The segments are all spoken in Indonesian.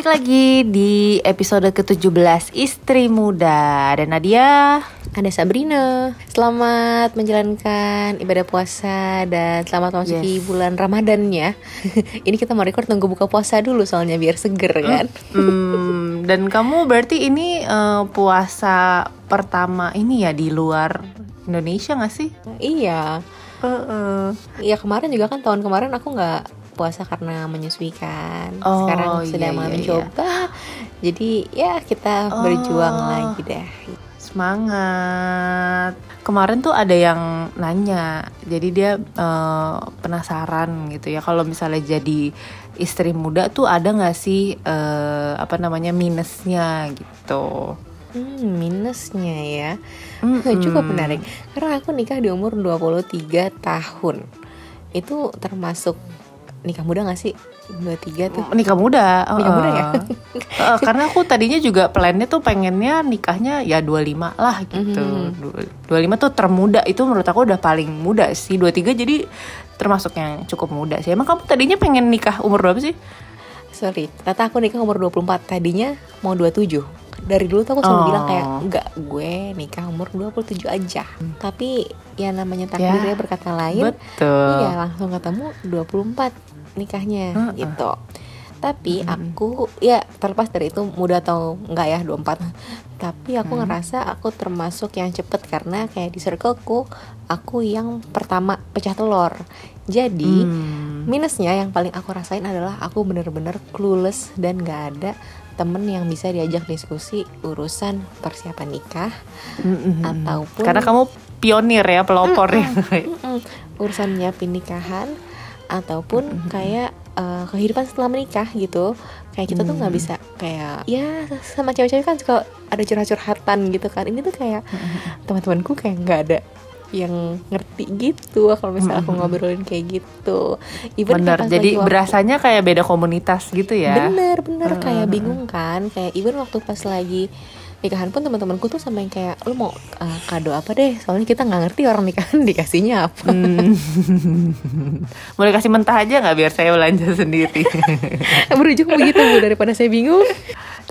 balik lagi di episode ke-17 Istri Muda. Dan Nadia. Ada Sabrina. Selamat menjalankan ibadah puasa Dan selamat memasuki Yes. bulan Ramadan ya Ini kita mau record nunggu buka puasa dulu Soalnya biar seger kan? hmm, Dan kamu berarti ini eh, puasa pertama ini ya di luar Indonesia gak sih? Iya. Iya kemarin juga kan tahun kemarin aku nggak puasa karena menyusui kan Oh, Sekarang iya, sudah mau iya, mencoba Jadi ya kita Oh. berjuang lagi deh Semangat. Kemarin tuh ada yang nanya, jadi dia eh, penasaran gitu ya kalau misalnya jadi istri muda tuh ada nggak sih eh, apa namanya minusnya gitu. Hmm, minusnya ya Mm-mm. Cukup menarik Karena aku nikah di umur 23 tahun Itu termasuk nikah muda gak sih? 23 tuh Nikah muda. Nikah muda ya? Heeh, karena aku tadinya juga plannya tuh pengennya nikahnya ya 25 lah gitu. Mhm. Du- 25 tuh termuda itu menurut aku udah paling muda sih. 23 jadi termasuk yang cukup muda sih. Emang kamu tadinya pengen nikah umur berapa sih? Sorry, ternyata aku nikah umur 24 Tadinya mau 27 Dari dulu tuh aku selalu Oh. bilang kayak Enggak, gue nikah umur 27 aja Tapi ya namanya takdirnya berkata lain Betul. Iya langsung ketemu 24 nikahnya Heeh. gitu tapi aku ya terlepas dari itu muda atau enggak ya 24 tapi aku Hmm. ngerasa aku termasuk yang cepet karena kayak di circleku aku yang pertama pecah telur jadi Hmm. minusnya yang paling aku rasain adalah aku bener-bener clueless dan gak ada temen yang bisa diajak diskusi urusan persiapan nikah Mm-mm. ataupun karena kamu pionir ya pelopor ya. Mm-mm. urusan nyiapin nikahan ataupun kayak eh, kehidupan setelah menikah gitu kayak kita tuh nggak bisa kayak ya sama cewek-cewek kan suka ada curhat-curhatan gitu kan ini tuh kayak teman-temanku kayak nggak ada yang ngerti gitu kalau misalnya aku ngobrolin kayak gitu Even Bener. kayak Jadi waktu- berasanya kayak beda komunitas gitu ya. bener bener kayak Heeh. bingung kan kayak even waktu pas lagi nikahan pun teman-temanku tuh sampai yang kayak lu mau eh, kado apa deh soalnya kita nggak ngerti orang nikahan dikasihnya apa Hmm. Boleh kasih mentah aja nggak biar saya belanja sendiri. berujung begitu bu daripada saya bingung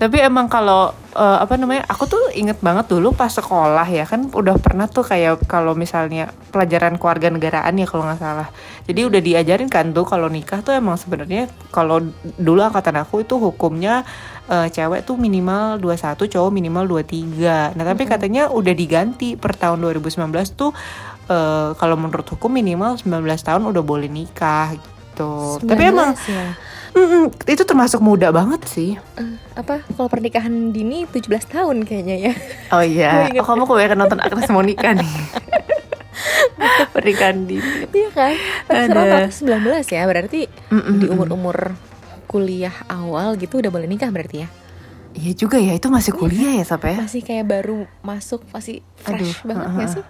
Tapi emang kalau eh, apa namanya, aku tuh inget banget dulu pas sekolah ya kan udah pernah tuh kayak kalau misalnya pelajaran keluarga negaraan ya kalau nggak salah. Jadi udah diajarin kan tuh kalau nikah tuh emang sebenarnya kalau dulu angkatan aku itu hukumnya eh, cewek tuh minimal 21, cowok minimal 23. Nah, tapi katanya udah diganti per tahun 2019 tuh eh, kalau menurut hukum minimal 19 tahun udah boleh nikah gitu. Tapi emang 19 ya. mm-mm, itu termasuk muda banget sih. Eh, apa kalau pernikahan dini 17 tahun kayaknya ya Oh iya, oh, kamu kebanyakan nonton Agnes Monica nih. Pernikahan dini. iya kan tapi sekarang rata 19 ya berarti Mm-mm. di umur-umur kuliah awal gitu udah boleh nikah berarti ya Iya juga ya, itu masih kuliah ya Sap ya? masih kayak baru masuk masih fresh Aduh, banget heeh. gak sih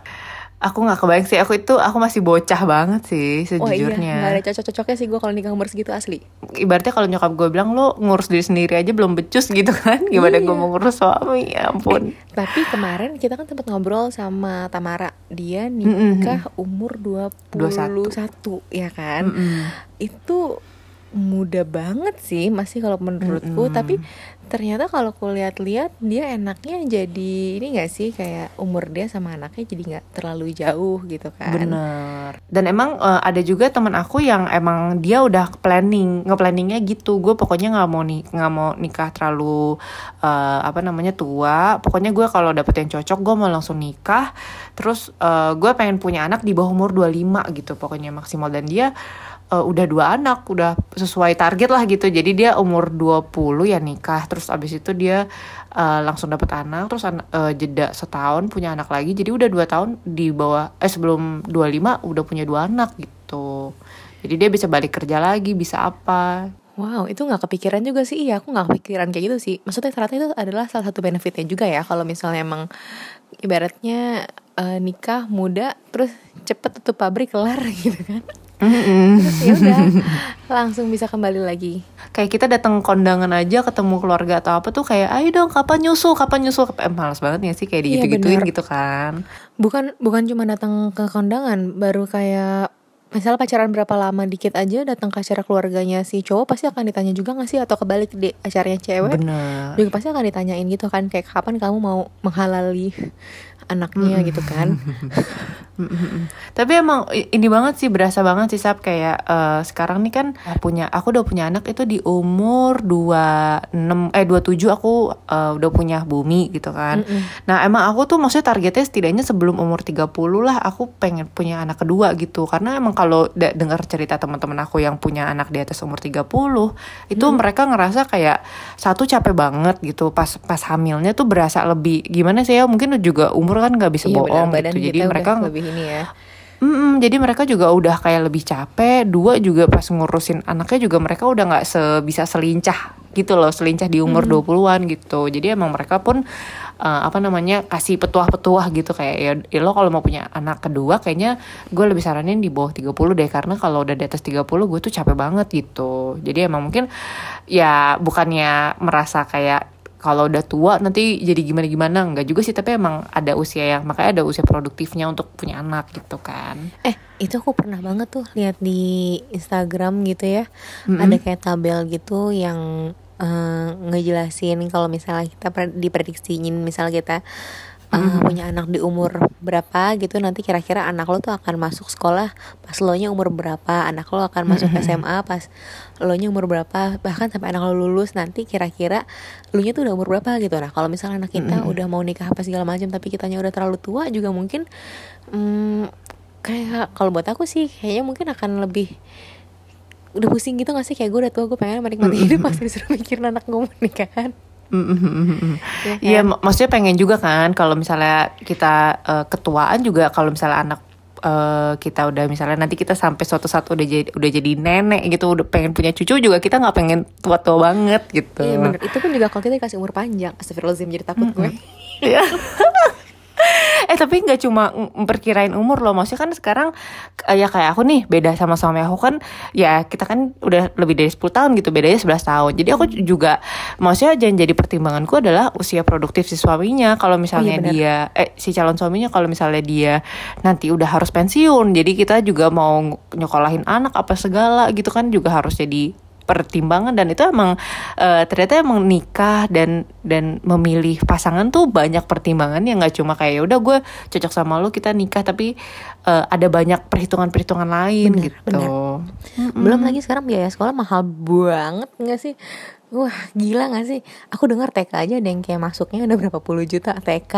Aku nggak kebayang sih, aku itu aku masih bocah banget sih Wah iya, sejujurnya. gak ada cocok-cocoknya sih gue kalau nikah umur segitu asli Ibaratnya kalau nyokap gue bilang lo ngurus diri sendiri aja belum becus gitu kan, gimana gue Iya. mau ngurus suami, ya ampun. Tapi kemarin kita kan tempat ngobrol sama Tamara Dia nikah umur 21 ya kan Mm-mm. Itu muda banget sih masih kalau menurutku Mm-mm. Tapi ternyata kalau aku lihat-lihat dia enaknya jadi ini gak sih kayak umur dia sama anaknya jadi nggak terlalu jauh gitu kan Bener. Dan emang eh, ada juga teman aku yang emang dia udah planning, nge-planningnya gitu. Gue pokoknya nggak mau nih, nggak mau nikah terlalu eh, apa namanya tua. Pokoknya gue kalau dapet yang cocok, gue mau langsung nikah. Terus eh, gue pengen punya anak di bawah umur 25 gitu, pokoknya maksimal. Dan dia eh, udah dua anak, udah sesuai target lah gitu. Jadi dia umur 20 ya nikah. Terus abis itu dia eh, langsung dapet anak. Terus an- eh, jeda setahun punya anak lagi. Jadi udah dua tahun di bawah eh sebelum 25 udah punya dua anak gitu. Jadi dia bisa balik kerja lagi, bisa apa. Wow, itu nggak kepikiran juga sih. Iya, aku nggak kepikiran kayak gitu sih. Maksudnya ternyata itu adalah salah satu benefitnya juga ya. Kalau misalnya emang ibaratnya eh, nikah muda, terus cepet tutup pabrik kelar gitu kan. Terus ya udah langsung bisa kembali lagi. Kayak kita datang kondangan aja ketemu keluarga atau apa tuh kayak ayo dong kapan nyusul kapan nyusul. Eh, malas banget ya sih kayak Iya, gitu gituin gitu kan? Bukan bukan cuma datang ke kondangan, baru kayak misalnya pacaran berapa lama dikit aja datang ke acara keluarganya si cowok pasti akan ditanya juga gak sih? Atau kebalik di acaranya cewek? Bener. juga pasti akan ditanyain gitu kan kayak kapan kamu mau menghalali anaknya gitu kan? Tapi emang ini banget sih berasa banget sih Sab kayak eh, sekarang nih kan punya aku udah punya anak itu di umur 26 eh 27 aku eh, udah punya bumi gitu kan. Nah, emang aku tuh maksudnya targetnya setidaknya sebelum umur 30 lah aku pengen punya anak kedua gitu. Karena emang kalau dengar cerita teman-teman aku yang punya anak di atas umur 30 itu mereka ngerasa kayak satu capek banget gitu pas pas hamilnya tuh berasa lebih gimana sih ya mungkin juga umur kan nggak bisa Iya, bohong gitu. Jadi mereka lebih ini ya Mm-mm, jadi mereka juga udah kayak lebih capek. Dua juga pas ngurusin anaknya juga mereka udah nggak sebisa selincah gitu loh, selincah di umur 20-an gitu. Jadi emang mereka pun uh, apa namanya kasih petuah-petuah gitu. Kayak ya, ya lo kalau mau punya anak kedua kayaknya gue lebih saranin di bawah 30 deh. Karena kalau udah di atas 30 gue tuh capek banget gitu. Jadi emang mungkin ya bukannya merasa kayak kalau udah tua nanti jadi gimana gimana enggak juga sih tapi emang ada usia yang makanya ada usia produktifnya untuk punya anak gitu kan. Eh, itu aku pernah banget tuh lihat di Instagram gitu ya. Ada kayak tabel gitu yang eh, ngejelasin kalau misalnya kita pre- diprediksiin misalnya kita eh, punya anak di umur berapa gitu nanti kira-kira anak lo tuh akan masuk sekolah pas lo nya umur berapa anak lo akan masuk SMA pas lo nya umur berapa bahkan sampai anak lo lulus nanti kira-kira lo nya tuh udah umur berapa gitu. Nah kalau misalnya anak kita udah mau nikah apa segala macam tapi kitanya udah terlalu tua juga mungkin hmm, kayak kalau buat aku sih kayaknya mungkin akan lebih udah pusing gitu gak sih? Kayak gue udah tua gue pengen menikmati hidup pasti disuruh mikirin anak gue mau nikah. Kan Ya kan? Iya, mak- maksudnya pengen juga kan kalau misalnya kita eh, ketuaan juga kalau misalnya anak eh, kita udah misalnya nanti kita sampai suatu saat udah jadi udah jadi nenek gitu udah pengen punya cucu juga kita nggak pengen tua-tua banget gitu. Iya bener. Itu pun juga kalau kita dikasih umur panjang Astagfirullahaladzim jadi takut gue. Iya. eh tapi nggak cuma memperkirain umur loh. Maksudnya kan sekarang eh, ya kayak aku nih beda sama suami aku kan ya kita kan udah lebih dari 10 tahun gitu bedanya 11 tahun. Jadi aku juga maksudnya jangan jadi pertimbanganku adalah usia produktif si suaminya. Kalau misalnya benar. dia eh si calon suaminya kalau misalnya dia nanti udah harus pensiun jadi kita juga mau nyokolahin anak apa segala gitu kan juga harus jadi pertimbangan dan itu emang eh, ternyata emang nikah dan dan memilih pasangan tuh banyak pertimbangan yang nggak cuma kayak "Ya udah gue cocok sama lo kita nikah tapi eh, ada banyak perhitungan-perhitungan lain Benar, gitu. benar. Belum lagi sekarang biaya sekolah mahal banget gak sih? Wah gila gak sih? Aku dengar TK aja ada yang kayak masuknya udah berapa puluh juta TK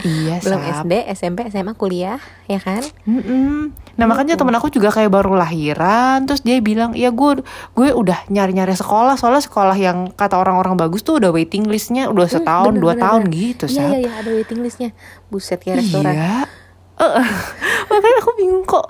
Iya, Belum Sab. SD, SMP, SMA, kuliah ya kan? Mm-mm. Nah makanya temen aku juga kayak baru lahiran terus dia bilang ya gue gue udah nyari-nyari sekolah soalnya sekolah yang kata orang-orang bagus tuh udah waiting listnya udah setahun Bener, dua bener, tahun bener. gitu Iya iya iya ada waiting listnya Buset kayak restoran Iya. Makanya aku bingung kok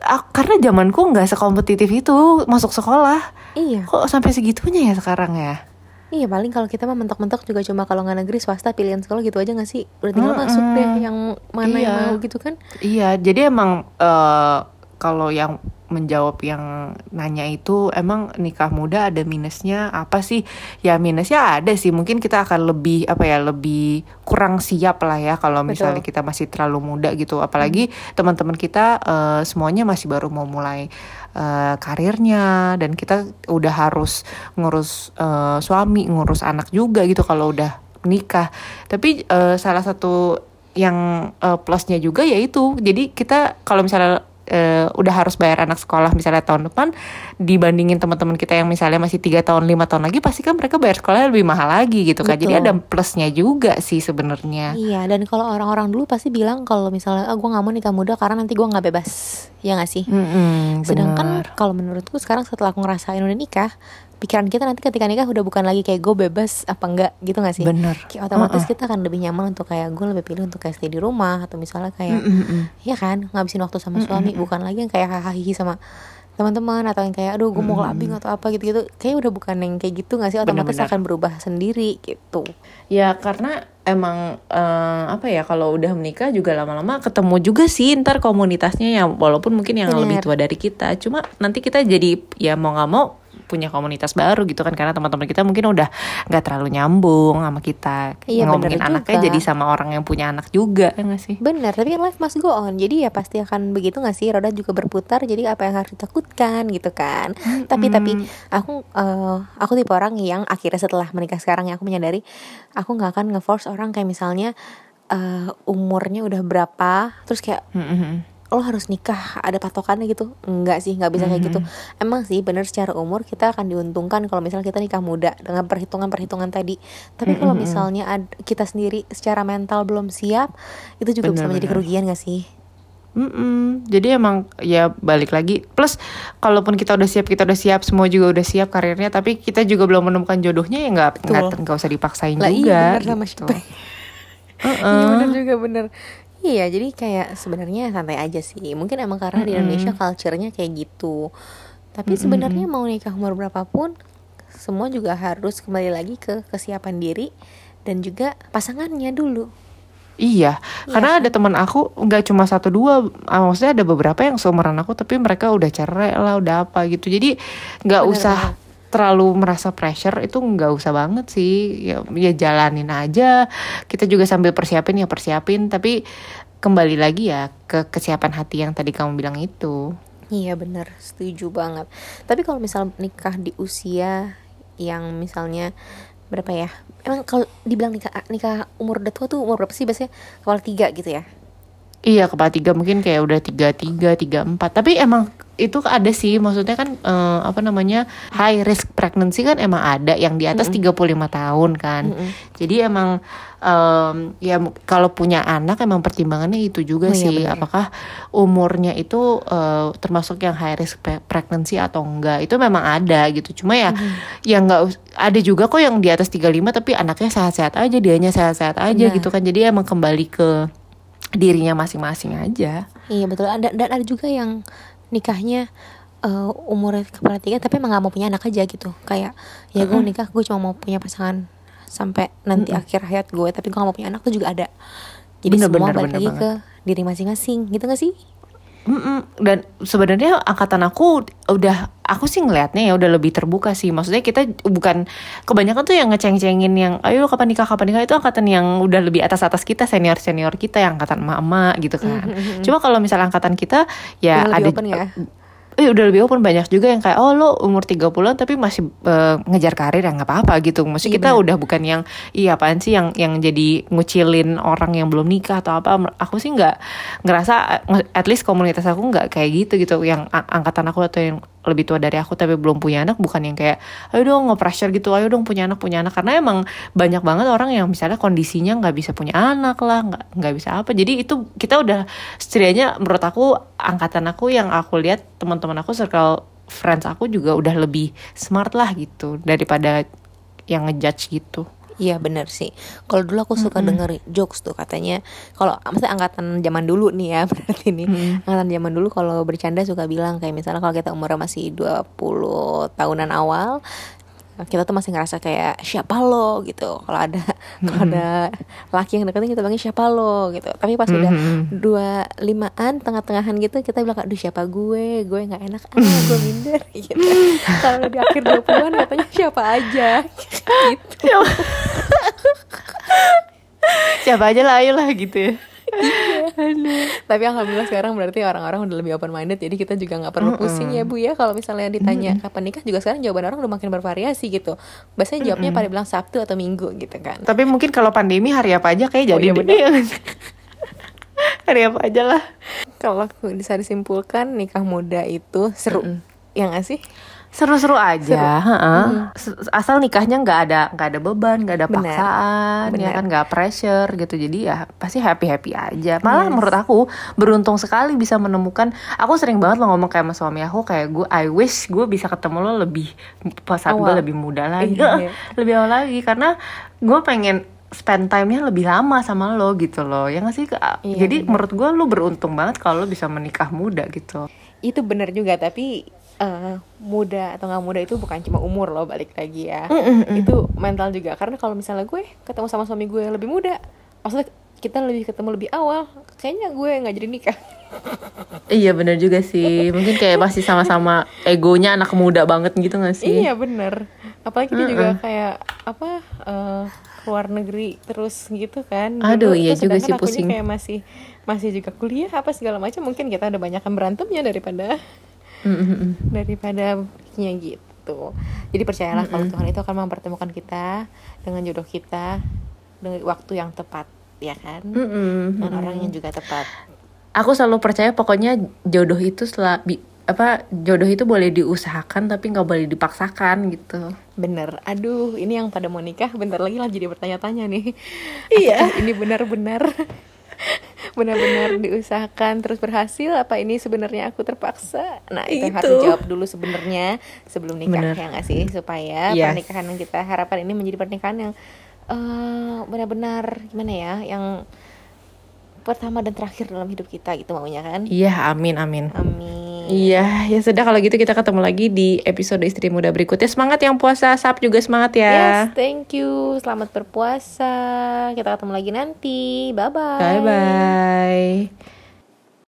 Ah, karena zamanku nggak sekompetitif itu masuk sekolah Iya kok sampai segitunya ya sekarang ya Iya paling kalau kita mah mentok-mentok juga cuma kalau nggak negeri swasta pilihan sekolah gitu aja gak sih? Udah tinggal masuk deh yang mana yang Iya. mau gitu kan? iya jadi emang eh, kalau yang menjawab yang nanya itu emang nikah muda ada minusnya apa sih? Ya minusnya ada sih. Mungkin kita akan lebih apa ya lebih kurang siap lah ya kalau misalnya kita masih terlalu muda gitu. Apalagi teman-teman kita eh, semuanya masih baru mau mulai eh, karirnya. Dan kita udah harus ngurus eh, suami ngurus anak juga gitu kalau udah nikah. Tapi eh, salah satu yang eh, plusnya juga yaitu jadi kita kalau misalnya eh, udah harus bayar anak sekolah misalnya tahun depan dibandingin teman-teman kita yang misalnya masih tiga tahun lima tahun lagi pasti kan mereka bayar sekolah lebih mahal lagi gitu kan jadi Betul. ada plusnya juga sih sebenarnya Iya dan kalau orang-orang dulu pasti bilang kalau misalnya ah, gue nggak mau nikah muda karena nanti gue nggak bebas ya nggak sih? Mm-mm, Sedangkan bener. kalau menurutku sekarang setelah aku ngerasain udah nikah, pikiran kita nanti ketika nikah udah bukan lagi kayak gue bebas apa enggak gitu gak sih? Bener. Kayak otomatis kita akan lebih nyaman untuk kayak gue lebih pilih untuk kayak stay di rumah atau misalnya kayak Mm-mm. ya kan ngabisin waktu sama suami bukan lagi yang kayak hahaha sama teman-teman atau yang kayak aduh gue mau clubbing atau apa gitu-gitu kayak udah bukan yang kayak gitu gak sih otomatis Bener-bener. akan berubah sendiri gitu Ya karena emang eh, apa ya kalau udah menikah juga lama-lama ketemu juga sih ntar komunitasnya ya walaupun mungkin yang Bener. lebih tua dari kita cuma nanti kita jadi ya mau nggak mau punya komunitas baru gitu kan karena teman-teman kita mungkin udah nggak terlalu nyambung sama kita Iya, ngomongin bener anaknya juga. jadi sama orang yang punya anak juga ya nggak sih Benar, tapi kan life must go on. Jadi ya pasti akan begitu gak sih? Roda juga berputar. Jadi apa yang harus ditakutkan gitu kan? Tapi tapi aku eh, aku tipe orang yang akhirnya setelah menikah sekarang ya aku menyadari aku nggak akan ngeforce orang kayak misalnya eh, umurnya udah berapa, terus kayak Mm-mm. Lo harus nikah ada patokannya gitu enggak sih nggak bisa kayak gitu emang sih bener secara umur kita akan diuntungkan kalau misalnya kita nikah muda dengan perhitungan perhitungan tadi tapi kalau misalnya ad- kita sendiri secara mental belum siap itu juga bisa menjadi Bener-bener. kerugian gak sih Mm-mm. Jadi emang ya balik lagi. Plus kalaupun kita udah siap, kita udah siap, semua juga udah siap karirnya, tapi kita juga belum menemukan jodohnya ya nggak nggak nggak usah dipaksain lah juga. iya bener sama gitu. siapa iya bener juga bener iya jadi kayak sebenarnya santai aja sih. Mungkin emang karena di Indonesia culture-nya kayak gitu. Tapi sebenarnya mau nikah umur berapapun semua juga harus kembali lagi ke kesiapan diri dan juga pasangannya dulu. Iya, Iya karena ada teman aku nggak cuma satu dua, ah, maksudnya ada beberapa yang seumuran aku, tapi mereka udah cerai lah, udah apa gitu. Jadi nggak Bener, usah terlalu merasa pressure itu nggak usah banget sih. Ya, ya jalanin aja. Kita juga sambil persiapin ya persiapin, tapi kembali lagi ya ke kesiapan hati yang tadi kamu bilang itu. Iya bener, setuju banget. Tapi kalau misal nikah di usia yang misalnya berapa ya? Emang kalau dibilang nikah nikah umur udah tua tuh umur berapa sih biasanya? Kepala tiga gitu ya? Iya kepala tiga mungkin kayak udah tiga tiga tiga empat tapi emang itu ada sih maksudnya kan eh, apa namanya high risk pregnancy kan emang ada yang di atas 35 tahun kan jadi emang em, ya kalau punya anak emang pertimbangannya itu juga Oh iya, sih bener ya. apakah umurnya itu eh, termasuk yang high risk pre- pregnancy atau enggak itu memang ada gitu cuma ya yang nggak us- ada juga kok yang di atas 35 tapi anaknya sehat-sehat aja dianya sehat-sehat aja Benar. gitu kan jadi emang kembali ke dirinya masing-masing aja. Iya betul. Dan, dan ada juga yang nikahnya eh, umurnya kepala tiga tapi emang gak mau punya anak aja gitu. Kayak ya gue nikah gue cuma mau punya pasangan sampai nanti akhir hayat gue tapi gue gak mau punya anak tuh juga ada. Jadi Bener, semua bener, balik bener lagi banget. ke diri masing-masing gitu gak sih? Mm-mm. Dan sebenarnya angkatan aku udah aku sih ngelihatnya ya udah lebih terbuka sih. Maksudnya kita bukan kebanyakan tuh yang ngeceng-cengin yang ayo kapan nikah kapan nikah itu angkatan yang udah lebih atas-atas kita senior-senior kita yang angkatan emak-emak gitu kan. Cuma kalau misalnya angkatan kita ya ada open ya? Eh udah lebih open banyak juga yang kayak oh lo umur 30-an tapi masih eh, ngejar karir ya nggak apa-apa gitu. Maksudnya Iya, kita benar. udah bukan yang iya apaan sih yang yang jadi ngucilin orang yang belum nikah atau apa. Aku sih nggak ngerasa eh, at least komunitas aku nggak kayak gitu gitu yang angkatan aku atau yang lebih tua dari aku tapi belum punya anak bukan yang kayak ayo dong nge-pressure gitu. Ayo dong punya anak punya anak. Karena emang banyak banget orang yang misalnya kondisinya nggak bisa punya anak lah nggak nggak bisa apa. Jadi itu kita udah setidaknya menurut aku angkatan aku yang aku lihat teman-teman aku circle friends aku juga udah lebih smart lah gitu daripada yang ngejudge gitu Iya bener sih. Kalau dulu aku suka denger jokes tuh katanya. Kalau maksudnya angkatan zaman dulu nih ya berarti nih. Angkatan zaman dulu kalau bercanda suka bilang kayak misalnya kalau kita umurnya masih 20 tahunan awal kita tuh masih ngerasa kayak siapa lo? gitu. Kalau ada kalau ada laki yang deketin kita panggil siapa lo? gitu. Tapi pas udah dua limaan tengah-tengahan gitu kita bilang aduh siapa gue? Gue nggak enak ah gue minder. Gitu. Kalau di akhir 20-an katanya siapa aja? Gitu siapa aja lah ayo lah gitu ya Tapi alhamdulillah sekarang berarti orang-orang udah lebih open minded jadi kita juga nggak perlu pusing ya Bu ya kalau misalnya ditanya kapan nikah juga sekarang jawaban orang udah makin bervariasi gitu. Biasanya jawabnya pada bilang Sabtu atau Minggu gitu kan. tapi mungkin kalau pandemi hari apa aja kayak Oh, jadi iya deh. bener. hari apa aja lah Kalau bisa disimpulkan nikah muda itu seru. Ya nggak sih? Seru-seru aja heeh. S- asal nikahnya nggak ada nggak ada beban nggak ada Benar. paksaan ya Benar. kan nggak pressure gitu jadi ya pasti happy happy aja malah menurut aku beruntung sekali bisa menemukan aku sering banget lo ngomong kayak sama suami aku kayak gue I wish gue bisa ketemu lo lebih pas saat gue lebih muda lagi Iya. lebih awal lagi karena gue pengen spend time-nya lebih lama sama lo gitu loh ya nggak sih? Iya, jadi menurut gue lo beruntung banget kalau lo bisa menikah muda gitu Itu benar juga tapi eh, muda atau nggak muda itu bukan cuma umur loh balik lagi ya. Itu mental juga karena kalau misalnya gue ketemu sama suami gue yang lebih muda, maksudnya kita lebih ketemu lebih awal, kayaknya gue nggak jadi nikah. Iya bener juga sih. Mungkin kayak masih sama-sama egonya anak muda banget gitu gak sih? Iya bener. Apalagi dia juga kayak apa eh, keluar negeri terus gitu kan. Aduh, Dulu iya juga sih, pusing. Kayak masih masih juga kuliah apa segala macam. Mungkin kita udah banyak berantemnya daripada Daripada nya gitu. Jadi percayalah kalau Tuhan itu akan mempertemukan kita dengan jodoh kita dengan waktu yang tepat, ya kan? Mm, mm, Dan mm. orang yang juga tepat. Aku selalu percaya pokoknya jodoh itu setelah apa jodoh itu boleh diusahakan tapi nggak boleh dipaksakan gitu. Bener, aduh ini yang pada mau nikah bentar lagi lah jadi bertanya-tanya nih Iya. Apakah ini benar-benar benar-benar diusahakan terus berhasil apa ini sebenarnya aku terpaksa nah itu, yang harus Itu. dijawab dulu sebenarnya sebelum nikah Bener. ya nggak sih supaya Yes. pernikahan yang kita harapkan ini menjadi pernikahan yang eh, benar-benar gimana ya yang pertama dan terakhir dalam hidup kita gitu maunya kan Iya, amin amin. amin Iya, ya sudah kalau gitu kita ketemu lagi di episode Istri Muda berikutnya. Semangat yang puasa, Sap juga semangat ya. Yes, thank you. Selamat berpuasa. Kita ketemu lagi nanti. Bye bye. Bye bye.